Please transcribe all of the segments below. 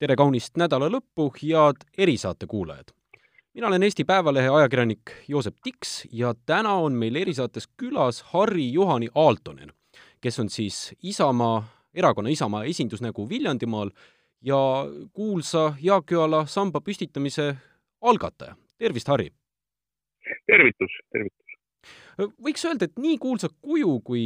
tere kaunist nädala lõppu, head erisaate kuulajad! mina olen Eesti Päevalehe ajakirjanik Joosep Tiks ja täna on meil erisaates külas Harri-Juhani Aaltonen, kes on siis Isamaa, erakonna Isamaa esindusnägu Viljandimaal ja kuulsa Jaak Joala samba püstitamise algataja. tervist, Harri! tervitus, tervitus! võiks öelda, et nii kuulsa kuju kui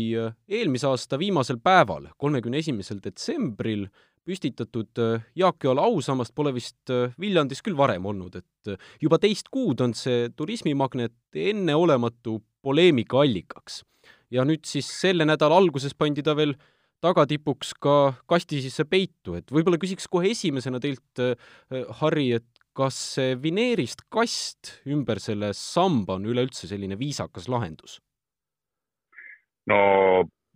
eelmise aasta viimasel päeval, kolmekümne esimesel detsembril püstitatud äh, Jaak Joala ausammast pole vist äh, Viljandis küll varem olnud, et äh, juba teist kuud on see turismimagnet enneolematu poleemika allikaks. ja nüüd siis selle nädala alguses pandi ta veel tagatipuks ka kasti sisse peitu, et võib-olla küsiks kohe esimesena teilt, Harri, et kas see vineerist kast ümber selle samba on üleüldse selline viisakas lahendus? no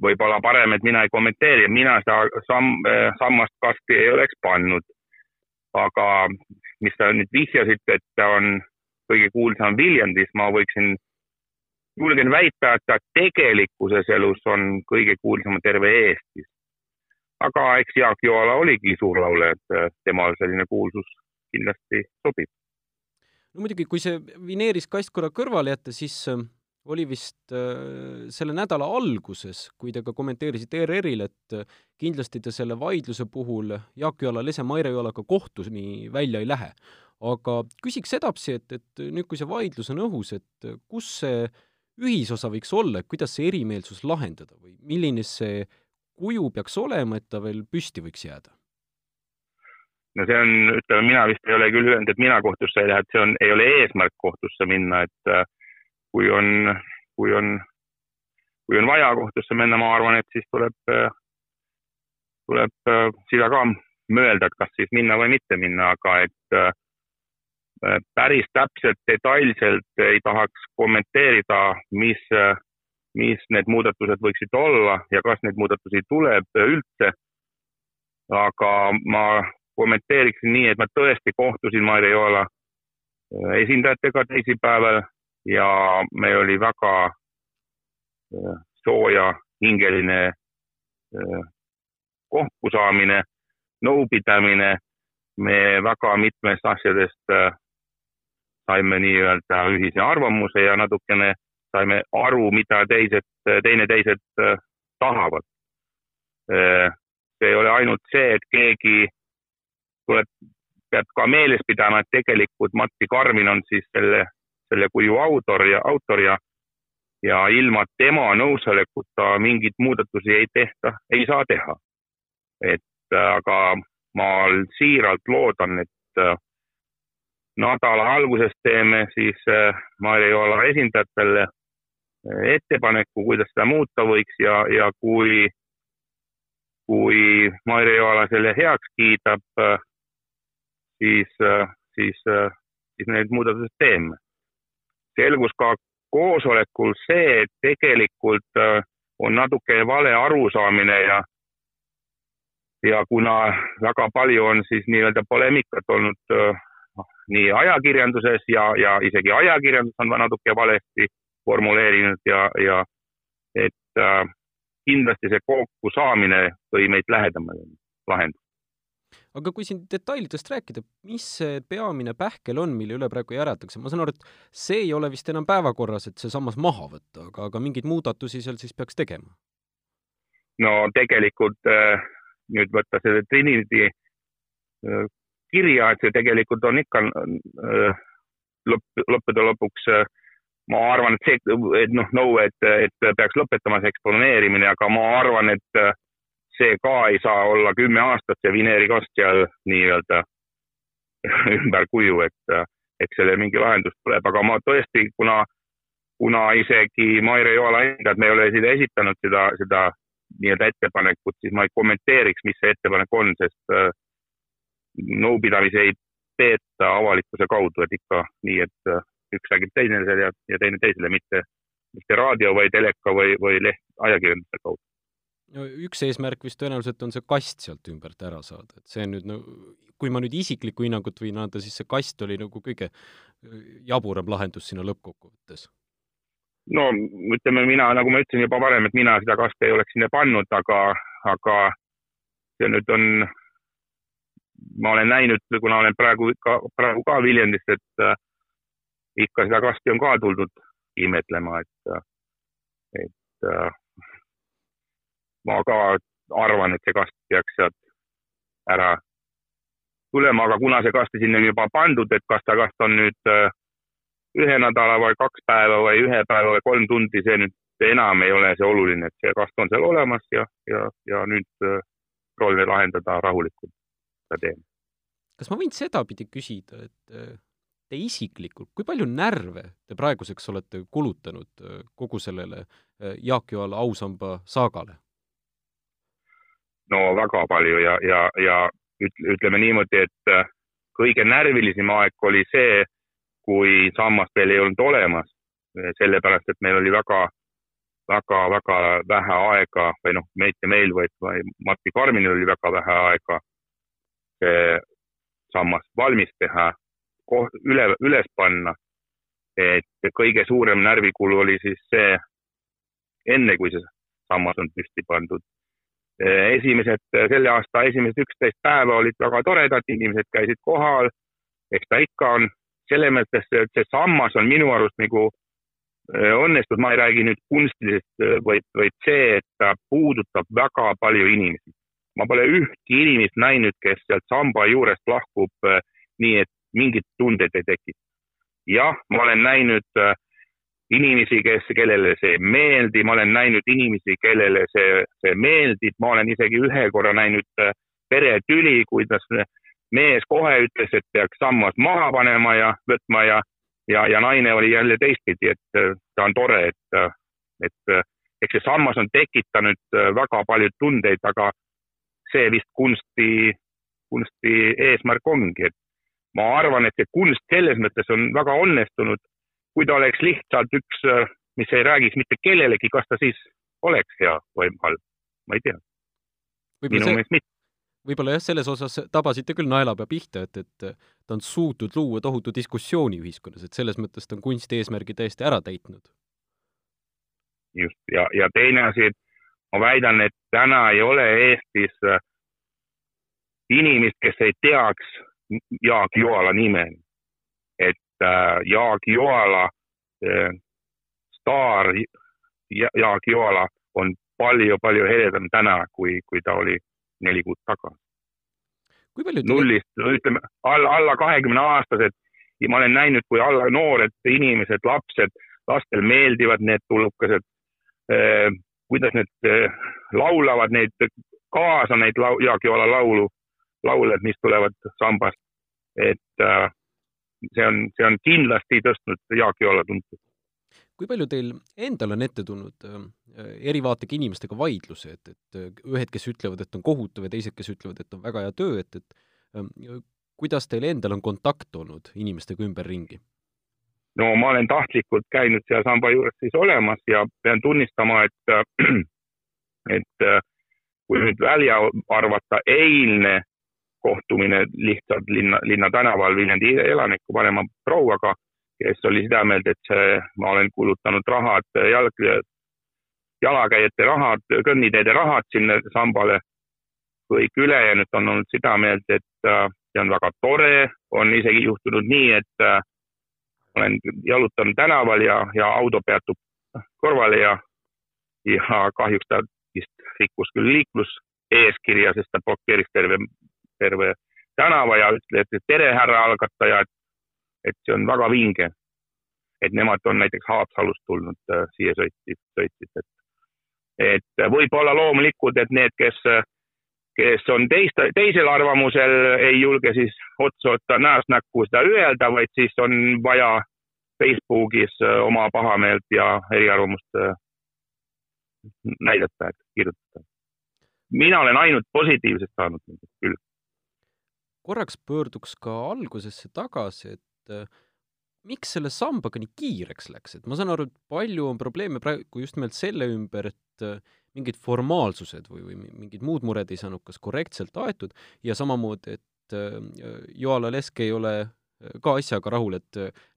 võib-olla parem, et mina ei kommenteeri, mina seda samm, sammast kasti ei oleks pannud. aga mis sa nüüd vihjasid, et ta on kõige kuulsam Viljandis, ma võiksin, julgen väita, et ta tegelikkuses elus on kõige kuulsam terve Eestis. aga eks Jaak Joala oligi suur laulja, et temal selline kuulsus kindlasti sobib. no muidugi, kui see vineeriskast korra kõrvale jätta, siis oli vist äh, selle nädala alguses, kui te ka kommenteerisite ERR-il, et äh, kindlasti te selle vaidluse puhul Jaak Joala, Lese Maire Joalaga kohtuni välja ei lähe. aga küsiks edasi, et, et nüüd, kui see vaidlus on õhus, et kus see ühisosa võiks olla, kuidas see erimeelsus lahendada või milline see kuju peaks olema, et ta veel püsti võiks jääda? no see on, ütleme, mina vist ei ole küll öelnud, et mina kohtusse ei lähe, et see on, ei ole eesmärk kohtusse minna, et äh, kui on, kui on, kui on vaja kohtusse minna, ma arvan, et siis tuleb, tuleb seda ka mõelda, et kas siis minna või mitte minna, aga et päris täpselt detailselt ei tahaks kommenteerida, mis, mis need muudatused võiksid olla ja kas neid muudatusi tuleb üldse. aga ma kommenteeriksin nii, et ma tõesti kohtusin Maire Joola esindajatega teisipäeval ja meil oli väga äh, sooja hingeline äh, kokkusaamine, nõupidamine. me väga mitmest asjadest äh, saime nii-öelda ühise arvamuse ja natukene saime aru, mida teised, teineteised tahavad. see ei ole ainult see, et keegi tuleb, peab ka meeles pidama, et tegelikult Mati Karmin on siis selle selle kuju autor ja autor ja ja ilma tema nõusolekuta mingeid muudatusi ei tehta, ei saa teha. et äh, aga ma siiralt loodan, et äh, nädala alguses teeme siis äh, Mariola esindajatele ettepaneku, kuidas seda muuta võiks ja, ja kui, kui Mariola selle heaks kiidab, siis, siis, siis need muudatused teeme selgus ka koosolekul see, et tegelikult äh, on natuke vale arusaamine ja ja kuna väga palju on siis nii-öelda poleemikat olnud noh, nii ajakirjanduses ja, ja isegi ajakirjandus on natuke valesti formuleerinud ja, ja et äh, kindlasti see kokkusaamine tõi meid lähedamale lahendusele aga kui siin detailidest rääkida, mis see peamine pähkel on, mille üle praegu järeldakse, ma saan aru, et see ei ole vist enam päevakorras, et see sammas maha võtta, aga, aga mingeid muudatusi seal siis peaks tegema? no tegelikult äh, nüüd võtta selle Trinity äh, kirja, et see tegelikult on ikka äh, lõpp, lõppude lõpuks ma arvan, et see, et noh, nõue, et, et peaks lõpetama see eksponeerimine, aga ma arvan, et see ka ei saa olla kümme aastat see vineerikast seal nii-öelda ümber kuju, et eks selle mingi lahendus tuleb, aga ma tõesti, kuna, kuna isegi Maire Joala enda, et me ei ole siin esitanud seda, seda nii-öelda ettepanekut, siis ma ei kommenteeriks, mis see ettepanek on, sest äh, nõupidamisi ei peeta avalikkuse kaudu, et ikka nii, et äh, üks räägib teisele ja, ja teine teisele, mitte, mitte raadio või teleka või, või leht, ajakirjanduse kaudu no üks eesmärk vist tõenäoliselt on see kast sealt ümbert ära saada, et see nüüd no kui ma nüüd isiklikku hinnangut võin anda, siis see kast oli nagu kõige äh, jaburam lahendus sinna lõppkokkuvõttes. no ütleme, mina, nagu ma ütlesin juba varem, et mina seda kasti ei oleks sinna pannud, aga, aga see nüüd on ma olen näinud, kuna olen praegu ka, praegu ka Viljandis, et äh, ikka seda kasti on ka tuldud imetlema, et, et äh, ma ka arvan, et see kast peaks sealt ära tulema, aga kuna see kast sinna on juba pandud, et kas ta kast on nüüd äh, ühe nädala või kaks päeva või ühe päeva või kolm tundi, see nüüd enam ei ole see oluline, et see kast on seal olemas ja, ja, ja nüüd äh, proovime lahendada rahulikult seda teemat. kas ma võin sedapidi küsida, et äh, te isiklikult, kui palju närve te praeguseks olete kulutanud äh, kogu sellele Jaak Joala ausamba saagale? No väga palju ja, ja, ja ütleme niimoodi, et kõige närvilisem aeg oli see, kui sammast veel ei olnud olemas, sellepärast et meil oli väga väga-väga vähe aega või noh, mitte meil, vaid Martti Karminil oli väga vähe aega see sammas valmis teha, üle, üles panna. et kõige suurem närvikulu oli siis see, enne kui see sammas on püsti pandud. Esimesed, selle aasta esimesed üksteist päeva olid väga toredad, inimesed käisid kohal, eks ta ikka on, selles mõttes, et see sammas on minu arust nagu Äh, õnnestus, ma ei räägi nüüd kunstilisest, äh, vaid, vaid see, et ta puudutab väga palju inimesi. ma pole ühtki inimest näinud, kes sealt samba juurest lahkub äh, nii, et mingit tundeid ei tekita. jah, ma olen näinud inimesi, kes, kellele see ei meeldi, ma olen näinud inimesi, kellele see, see meeldib, ma olen isegi ühe korra näinud peretüli, kuidas mees kohe ütles, et peaks sammas maha panema ja võtma ja ja, ja naine oli jälle teistpidi, et äh, ta on tore, et, äh, et äh, eks see sammas on tekitanud väga palju tundeid, aga see vist kunsti, kunsti eesmärk ongi, et ma arvan, et see kunst selles mõttes on väga õnnestunud. Kui ta oleks lihtsalt üks, mis ei räägiks mitte kellelegi, kas ta siis oleks hea või halb, ma ei tea. minu meelest mitte võib-olla jah, selles osas tabasite küll naelapea pihta, et, et ta on suutnud luua tohutu diskussiooni ühiskonnas, et selles mõttes ta on kunsti eesmärgi täiesti ära täitnud. just, ja, ja teine asi, ma väidan, et täna ei ole Eestis äh, inimest, kes ei teaks Jaak Joala nime. et äh, Jaak Joala äh,, staar ja, Jaak Joala on palju-palju heledam täna, kui, kui ta oli neli kuud tagasi. nullist, ütleme alla, alla kahekümne aastased ja ma olen näinud, kui alla noored inimesed, lapsed, lastel meeldivad need tulukesed eh,, kuidas need laulavad neid kaasa neid lau, Jaak Joala laulu, laule, mis tulevad sambast. et äh, see on, see on kindlasti tõstnud Jaak Joala tuntust kui palju teil endal on ette tulnud äh, eri vaatega inimestega vaidlusi, et, et äh, ühed, kes ütlevad, et on kohutav ja teised, kes ütlevad, et on väga hea töö, et, et äh, kuidas teil endal on kontakt olnud inimestega ümberringi? no ma olen tahtlikult käinud seal samba juures siis olemas ja pean tunnistama, et, et kui nüüd välja arvata eilne kohtumine lihtsalt linna, linna tänaval Viljandi elaniku vanema prouaga kes oli seda meelt, et see, ma olen kulutanud rahad, jalg, jalakäijate rahad, kõnniteede rahad sinna sambale. kõik ülejäänud on olnud seda meelt, et äh, see on väga tore, on isegi juhtunud nii, et äh, olen jalutanud tänaval ja, ja auto peatub kõrvale ja, ja kahjuks ta vist rikkus küll liikluseeskirja, sest ta blokeeris terve, terve tänava ja ütles, et tere, härra algataja, et et see on väga vinge. et nemad on näiteks Haapsalust tulnud äh, siia sõitsid, sõitsid, et, et võib-olla loomulikult, et need, kes, kes on teist, teisel arvamusel, ei julge siis otsa võtta näost näkku seda öelda, vaid siis on vaja Facebookis äh, oma pahameelt ja eriarvamust äh, näidata, kirjutada. mina olen ainult positiivset saanud küll korraks pöörduks ka algusesse tagasi, et äh, miks selle sambaga nii kiireks läks, et ma saan aru, et palju on probleeme praegu just nimelt selle ümber, et äh, mingid formaalsused või, või mingid muud mured ei saanud kas korrektselt aetud ja samamoodi, et äh, Joala Lesk ei ole ka asjaga rahul, et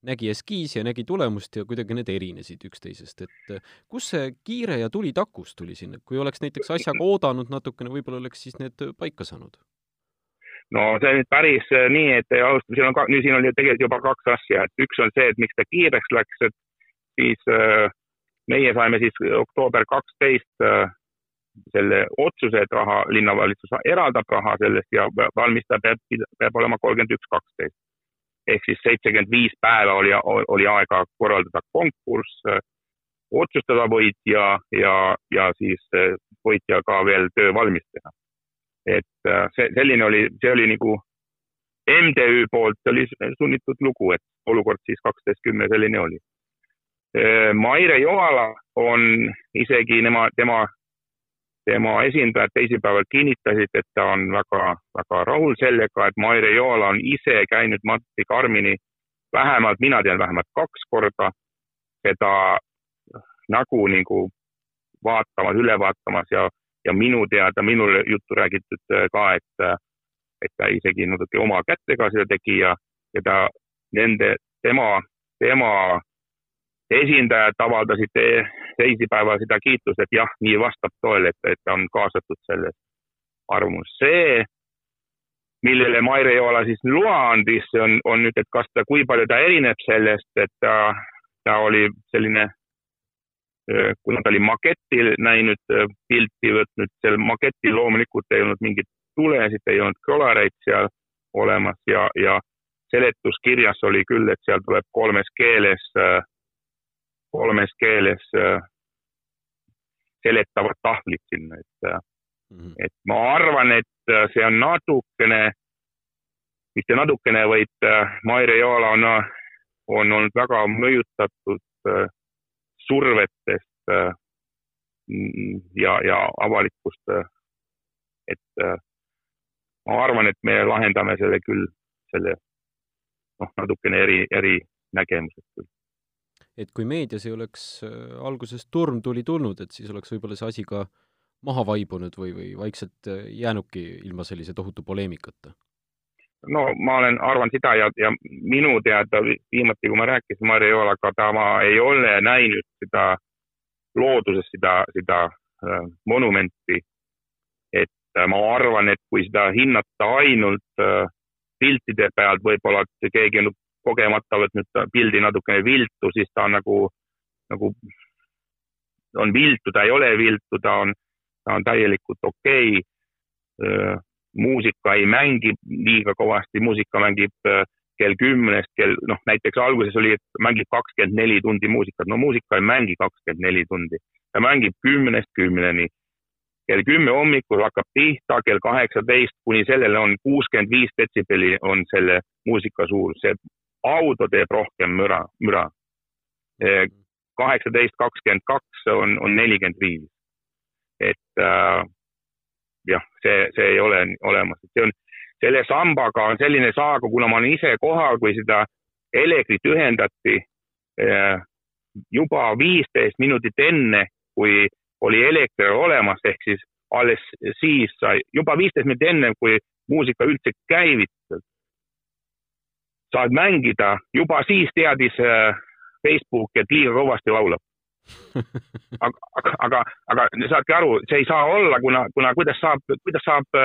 nägi eskiisi ja nägi tulemust ja kuidagi need erinesid üksteisest, et kus see kiire ja tuli takus tuli siin, et kui oleks näiteks asjaga oodanud natukene, võib-olla oleks siis need paika saanud? No see nüüd päris äh, nii, et ei alusta, siin on ka, nüüd siin oli tegelikult juba kaks asja, et üks on see, et miks ta kiireks läks, et siis äh, meie saime siis oktoober kaksteist äh, selle otsuse, et raha, linnavalitsus eraldab raha sellest ja valmistaja peab, peab olema kolmkümmend üks, kaksteist. ehk siis seitsekümmend viis päeva oli, oli aega korraldada konkurss, otsustada võitja ja, ja siis võitja ka veel töö valmis teha et äh, see, selline oli, see oli nagu MTÜ poolt oli sunnitud lugu, et olukord siis kaksteist kümme selline oli. Äh, Maire Joala on isegi nema, tema, tema esindajad teisipäeval kinnitasid, et ta on väga, väga rahul sellega, et Maire Joala on ise käinud Mati Karmini vähemalt, mina tean vähemalt kaks korda seda nägu nagu vaatamas, üle vaatamas ja ja minu teada, minule juttu räägitud äh, ka, et, äh, et ta isegi natuke oma kätega seda tegi ja, ja ta, nende, tema, tema esindajad avaldasid teisipäeval seda kiitust, et jah, nii vastab tõele, et, et ta on kaasatud selles arvamus. see, millele Maire Joola siis loa andis, on, on nüüd, et kas ta, kui palju ta erineb sellest, et ta, ta oli selline kuna ta oli maketil näinud äh, pilti võtnud, seal maketil loomulikult ei olnud mingeid tulesid, ei olnud kolareid seal olemas ja, ja seletuskirjas oli küll, et seal tuleb kolmes keeles, äh, kolmes keeles seletavad tahvlid sinna, et mm, -hmm. et ma arvan, et see on natukene, mitte natukene, vaid Maire Joala on, on olnud väga mõjutatud survetest äh, ja, ja avalikkust. Äh, et äh, ma arvan, et me lahendame selle küll, selle noh, natukene eri, erinägemused küll. et kui meedias ei oleks alguses turm tuli tulnud, et siis oleks võib-olla see asi ka maha vaibunud või, või vaikselt jäänudki ilma sellise tohutu poleemikata no ma olen, arvan seda ja, ja minu teada viimati, kui ma rääkisin Marje Joolaga, ta ma ei ole näinud seda looduses, seda, seda äh, monumenti. et äh, ma arvan, et kui seda hinnata ainult äh, piltide pealt, võib-olla et keegi on kogemata võtnud pildi natukene viltu, siis ta on nagu, nagu on viltu, ta ei ole viltu, ta on, ta on täielikult okei okay muusika ei mängi liiga kõvasti, muusika mängib äh, kell kümnest kell, noh, näiteks alguses oli, et mängib kakskümmend neli tundi muusikat, no muusika ei mängi kakskümmend neli tundi, ta mängib kümnest kümneni. kell kümme hommikul hakkab pihta, kell kaheksateist kuni sellele on kuuskümmend viis detsibelli on selle muusika suurus, see auto teeb rohkem müra, müra. kaheksateist, kakskümmend kaks on, on nelikümmend viis. et äh, jah, see, see ei ole olemas, et see on, selle sambaga on selline saaga, kuna ma olen ise kohal, kui seda elektrit ühendati eh, juba viisteist minutit enne, kui oli elekter olemas, ehk siis alles siis sai, juba viisteist minutit enne, kui muusika üldse käivitus, saad mängida, juba siis teadis eh, Facebook, et liiga kõvasti laulab aga, aga, aga, saadki aru, see ei saa olla, kuna, kuna kuidas saab, kuidas saab,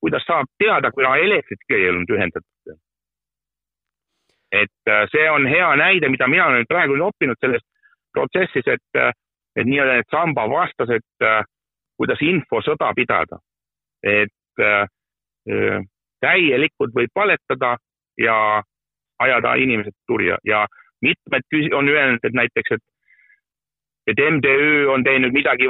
kuidas saab teada, kuna elektritki ei olnud ühendatud. et äh, see on hea näide, mida mina olen praegu õppinud selles protsessis, et, et nii-öelda need samba vastased, äh, kuidas infosõda pidada. et äh, täielikult võib valetada ja ajada inimesed turja ja mitmed on öelnud, et näiteks, et et MTÜ on teinud midagi,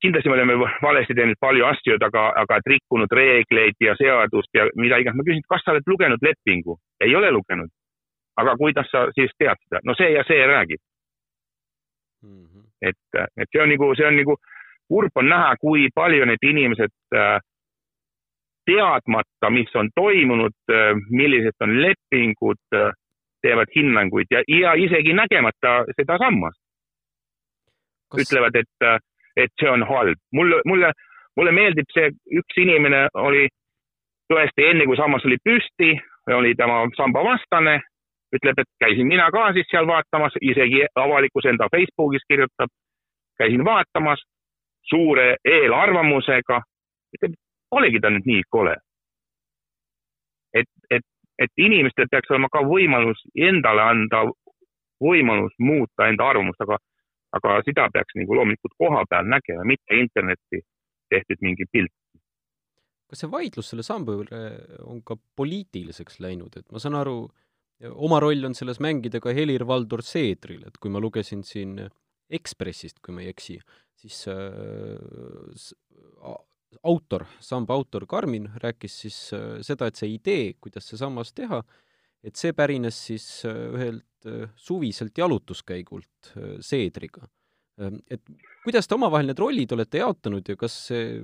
kindlasti me oleme valesti teinud palju asju, aga, aga et rikkunud reegleid ja seadust ja mida iganes. ma küsin, kas sa oled lugenud lepingu? ei ole lugenud. aga kuidas sa siis tead seda? no see ja see räägib mm. -hmm. et, et see on nagu, see on nagu, kurb on näha, kui palju need inimesed äh, teadmata, mis on toimunud, äh, millised on lepingud, äh, teevad hinnanguid ja, ja isegi nägemata seda sammast Kas... ütlevad, et, et see on halb. mulle, mulle, mulle meeldib see, üks inimene oli tõesti enne, kui sammas oli püsti, oli tema samba vastane, ütleb, et käisin mina ka siis seal vaatamas, isegi avalikkus enda Facebookis kirjutab, käisin vaatamas suure eelarvamusega, ütleb, olegi ta nüüd nii kole. et, et, et inimestel peaks olema ka võimalus endale anda võimalus muuta enda arvamust, aga, aga seda peaks nagu loomulikult koha peal nägema, mitte internetti tehtud mingi pilt. kas see vaidlus selle samba üle on ka poliitiliseks läinud, et ma saan aru, oma roll on selles mängida ka Helir-Valdor Seedril, et kui ma lugesin siin Ekspressist, kui ma ei eksi, siis äh, autor, samba autor Karmin rääkis siis äh, seda, et see idee, kuidas see sammas teha, et see pärines siis äh, ühelt äh, suviselt jalutuskäigult äh, Seedriga. Ähm, et kuidas te omavahel need rollid olete jaotanud ja kas see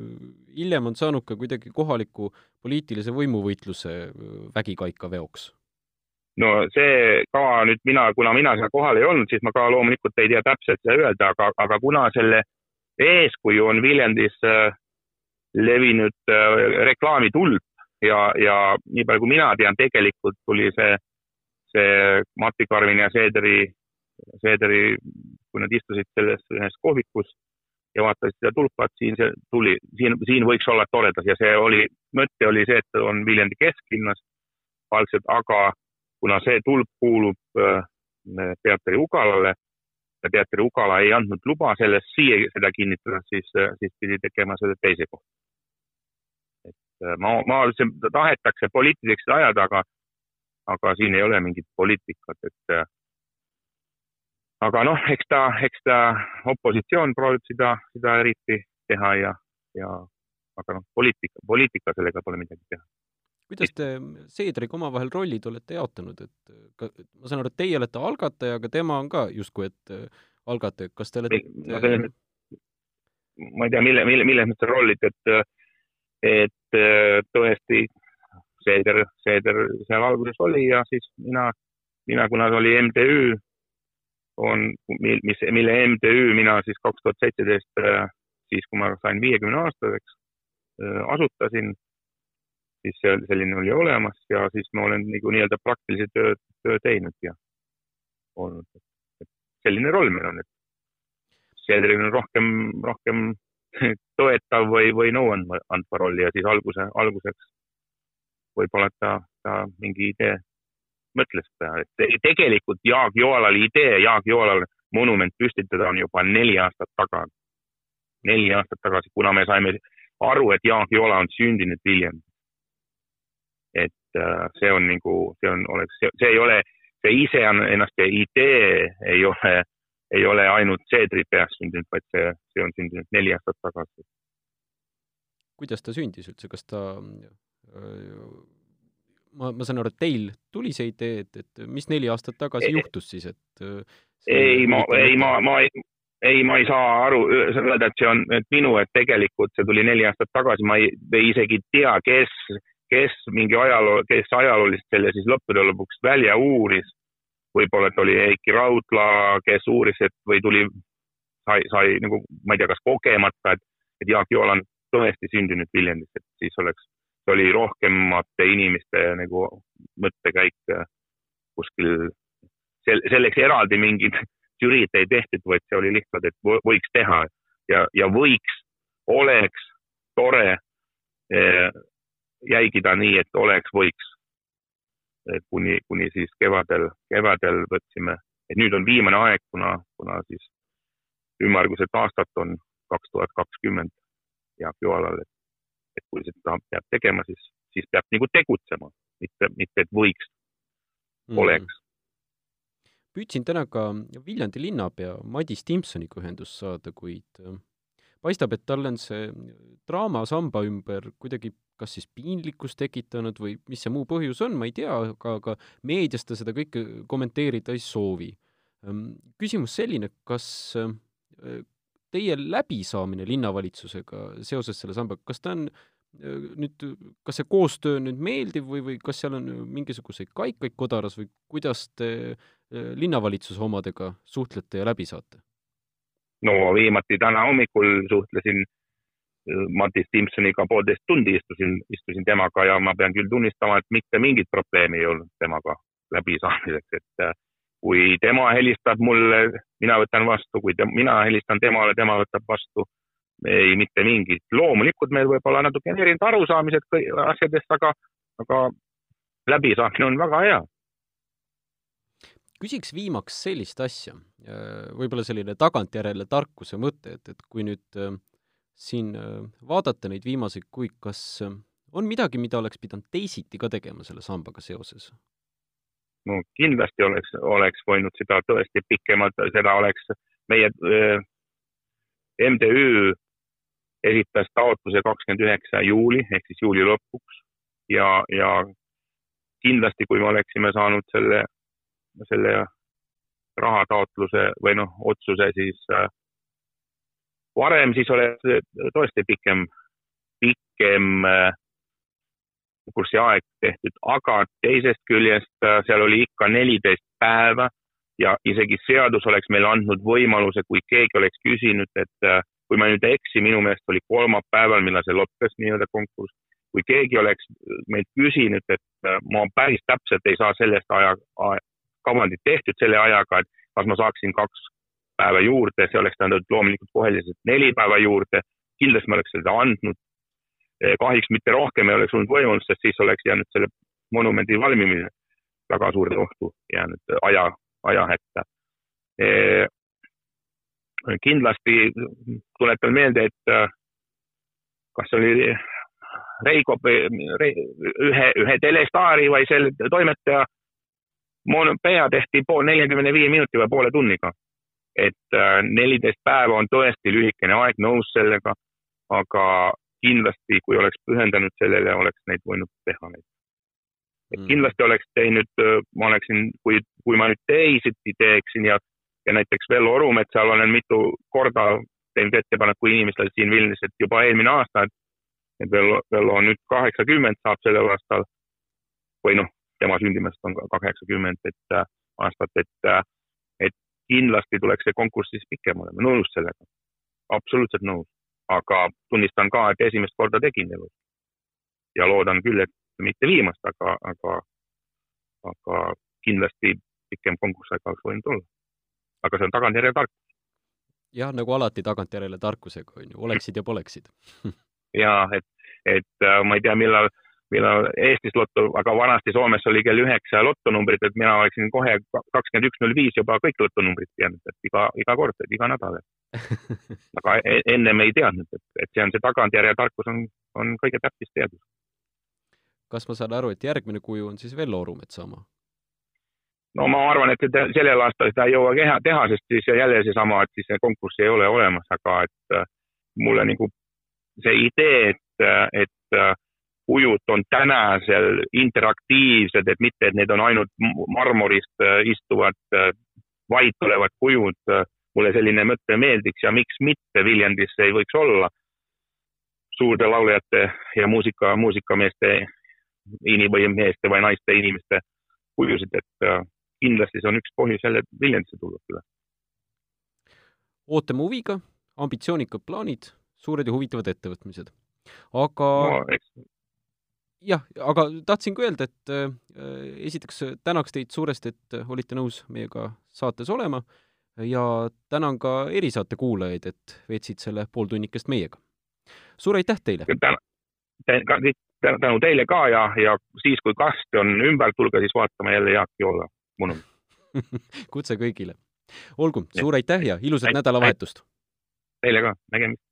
hiljem on saanud ka kuidagi kohaliku poliitilise võimuvõitluse vägikaika veoks? no see ka nüüd mina, kuna mina seal kohal ei olnud, siis ma ka loomulikult ei tea täpselt seda öelda, aga, aga kuna selle eeskuju on Viljandis levinud reklaamitulp, ja, ja nii palju, kui mina tean, tegelikult tuli see, see Mati Karvini ja Seederi, Seederi, kui nad istusid selles ühes kohvikus ja vaatasid seda tulpa, et siin see tuli, siin, siin võiks olla toredas ja see oli, mõte oli see, et on Viljandi kesklinnas algselt, aga kuna see tulp kuulub äh, teatri Ugalale ja teatri Ugala ei andnud luba sellest siia seda kinnitada, siis, siis pidi tegema selle teise kohta ma, ma ütlesin, tahetakse poliitiliseks ajada, aga, aga siin ei ole mingit poliitikat, et äh, aga noh, eks ta, eks ta opositsioon proovib seda, seda eriti teha ja, ja aga noh, poliitika, poliitika sellega pole midagi teha. kuidas te Seedriga omavahel rollid olete jaotanud, et ka, ma saan aru, et teie olete algataja, aga tema on ka justkui, et äh, algataja, kas te olete ma, ei tea, mille, mille, milles need rollid, et et äh, tõesti Seeder, Seeder seal alguses oli ja siis mina, mina, kuna oli MTÜ, on, mis, mille MTÜ mina siis kaks tuhat seitseteist, äh, siis kui ma sain viiekümne aastaseks, äh, asutasin, siis selline oli olemas ja siis ma olen nagu nii-öelda praktilise töö, töö teinud ja olnud. selline roll meil on, et Seederil on rohkem, rohkem toetav või, või nõu andma, andva rolli ja siis alguse, alguseks võib-olla ta, ta mingi idee mõtles peale, et tegelikult Jaak Joalal idee, Jaak Joalal monument püstitada on juba neli aastat tagasi. neli aastat tagasi, kuna me saime aru, et Jaak Joala on sündinud Viljandis. et äh, see on nagu, see on, oleks, see ei ole, see iseenesest see idee ei ole ei ole ainult Seedri peas sündinud, vaid see, see on sündinud neli aastat tagasi. kuidas ta sündis üldse, kas ta ma, ma saan aru, et teil tuli see idee, et, et mis neli aastat tagasi ei, juhtus siis, et ei, ma, ei, ma, ma ei, ei, ma ei saa aru, öelda, et see on et minu, et tegelikult see tuli neli aastat tagasi, ma ei, ei isegi tea, kes, kes mingi ajaloo, kes ajaloolist selle siis lõppude lõpuks välja uuris võib-olla, et oli Heiki Raudla, kes uuris, et või tuli, sai, sai nagu, ma ei tea, kas kogemata, et, et Jaak Joala on tõesti sündinud Viljandis, et siis oleks, see oli rohkemate inimeste nagu mõttekäik äh, kuskil, sel-, selleks eraldi mingit žüriid ei tehtud, vaid see oli lihtsalt, et võiks teha. Ja, ja võiks, oleks tore eh, jäigida nii, et oleks, võiks kuni, kuni siis kevadel, kevadel võtsime, et nüüd on viimane aeg, kuna, kuna siis ümmarguselt aastat on kaks tuhat kakskümmend Jaak Joalal, et, et kui seda peab tegema, siis, siis peab nagu tegutsema, mitte, mitte et võiks mm., oleks püüdsin täna ka Viljandi linnapea Madis Timpsoniga ühendust saada, kuid äh, paistab, et tal on see draama samba ümber kuidagi kas siis piinlikkust tekitanud või mis see muu põhjus on, ma ei tea, aga, aga meedias ta seda kõike kommenteerida ei soovi. Ehm, küsimus selline, kas äh, teie läbisaamine linnavalitsusega seoses selle sambaga, kas ta on äh, nüüd, kas see koostöö nüüd meeldiv või, või kas seal on mingisuguseid kaikaid kodaras või kuidas te äh, linnavalitsuse omadega suhtlete ja läbi saate? No viimati täna hommikul suhtlesin Martin Stimsoniga poolteist tundi istusin, istusin temaga ja ma pean küll tunnistama, et mitte mingit probleemi ei olnud temaga läbisaamiseks, et äh, kui tema helistab mulle, mina võtan vastu, kui te, mina helistan temale, tema võtab vastu. ei, mitte mingit, loomulikult meil võib olla natukene erinevad arusaamised asjadest, aga, aga läbisaamine on väga hea. Küsiks viimaks sellist asja, võib-olla selline tagantjärele tarkuse mõte, et, et kui nüüd äh, siin äh, vaadata neid viimaseid kuid, kas äh, on midagi, mida oleks pidanud teisiti ka tegema selle sambaga seoses? no kindlasti oleks, oleks võinud seda tõesti pikemalt, seda oleks meie äh, MTÜ esitas taotluse kakskümmend üheksa juuli ehk siis juuli lõpuks ja, ja kindlasti, kui me oleksime saanud selle, selle rahataotluse või noh, otsuse siis äh, varem, siis oleks tõesti pikem, pikem äh, kursiaeg tehtud, aga teisest küljest äh, seal oli ikka neliteist päeva ja isegi seadus oleks meile andnud võimaluse, kui keegi oleks küsinud, et äh, kui ma nüüd ei eksi, minu meelest oli kolmapäeval, millal see lõppes nii-öelda konkurss, kui keegi oleks meilt küsinud, et äh, ma päris täpselt ei saa sellest aja, aja, kavandit tehtud selle ajaga, et kas ma saaksin kaks päeva juurde, see oleks tähendanud loomulikult kohe lihtsalt neli päeva juurde, kindlasti ma oleks seda andnud. Eh, kahjuks mitte rohkem ei oleks olnud võimalust, sest siis oleks jäänud selle monumendi valmimine väga suurde ohtu jäänud aja, aja hätta e,. kindlasti tuletan meelde, et äh, kas oli Reigo, ühe, ühe telestaari või selle toimetaja pea tehti pool neljakümne viie minuti või poole tunniga. et äh, neliteist päeva on tõesti lühikene aeg, nõus sellega, aga kindlasti, kui oleks pühendanud sellele, oleks neid võinud teha neid. et mm. kindlasti oleks teinud, äh, ma oleksin, kui, kui ma nüüd teisiti teeksin ja, ja näiteks Vello Orumetsal olen mitu korda teinud ettepaneku inimestele siin Vilnius, et juba eelmine aasta, et et Vello, Vello on nüüd kaheksakümmend, saab sellel aastal või noh, tema sündimast on ka kaheksakümmend, et äh, aastat, et, äh, et kindlasti tuleks see konkurss siis pikem olema, nõus sellega, absoluutselt nõus, aga tunnistan ka, et esimest korda tegin elus ja loodan küll, et mitte viimast, aga, aga, aga kindlasti pikem konkurss aeg oleks võinud olla. aga see on tagantjärele tarkus. jah, nagu alati tagantjärele tarkusega on ju, oleksid ja poleksid. Ja et, et äh, ma ei tea, millal, millal Eestis loto, aga vanasti Soomes oli kell üheksa lotonumbrid, et mina oleksin kohe kakskümmend üks null viis juba kõik lotonumbrid teadnud, et iga, iga kord, et iga nädal. aga e-, ennem ei teadnud, et, et see on see tagantjärje tarkus on, on kõige täptis teadus. kas ma saan aru, et järgmine kuju on siis Vello Orumetsa oma? no ma arvan, et sellel aastal seda ei jõua teha, teha, sest siis jälle seesama, et siis konkurssi ei ole olemas, aga et äh, mulle nagu see idee, et, et kujud on täna seal interaktiivsed, et mitte, et need on ainult marmorist äh, istuvad äh, vait olevad kujud. mulle selline mõte meeldiks ja miks mitte Viljandis ei võiks olla suurte lauljate ja muusika, muusikameeste või meeste või naiste inimeste kujusid, et äh, kindlasti see on üks põhjus jälle Viljandisse tulla küll. ootame huviga, ambitsioonikad plaanid suured ja huvitavad ettevõtmised. aga no, eks... jah, aga tahtsin ka öelda, et äh, esiteks tänaks teid suuresti, et olite nõus meiega saates olema ja tänan ka erisaate kuulajaid, et veetsid selle pooltunnikest meiega. suur aitäh teile! tänu teile ka ja, ja siis, kui kast on ümber, tulge siis vaatama jälle Jaak Joola monumenti kutse kõigile. olgu, suur aitäh ja ilusat nädalavahetust! Teile ka, nägemist!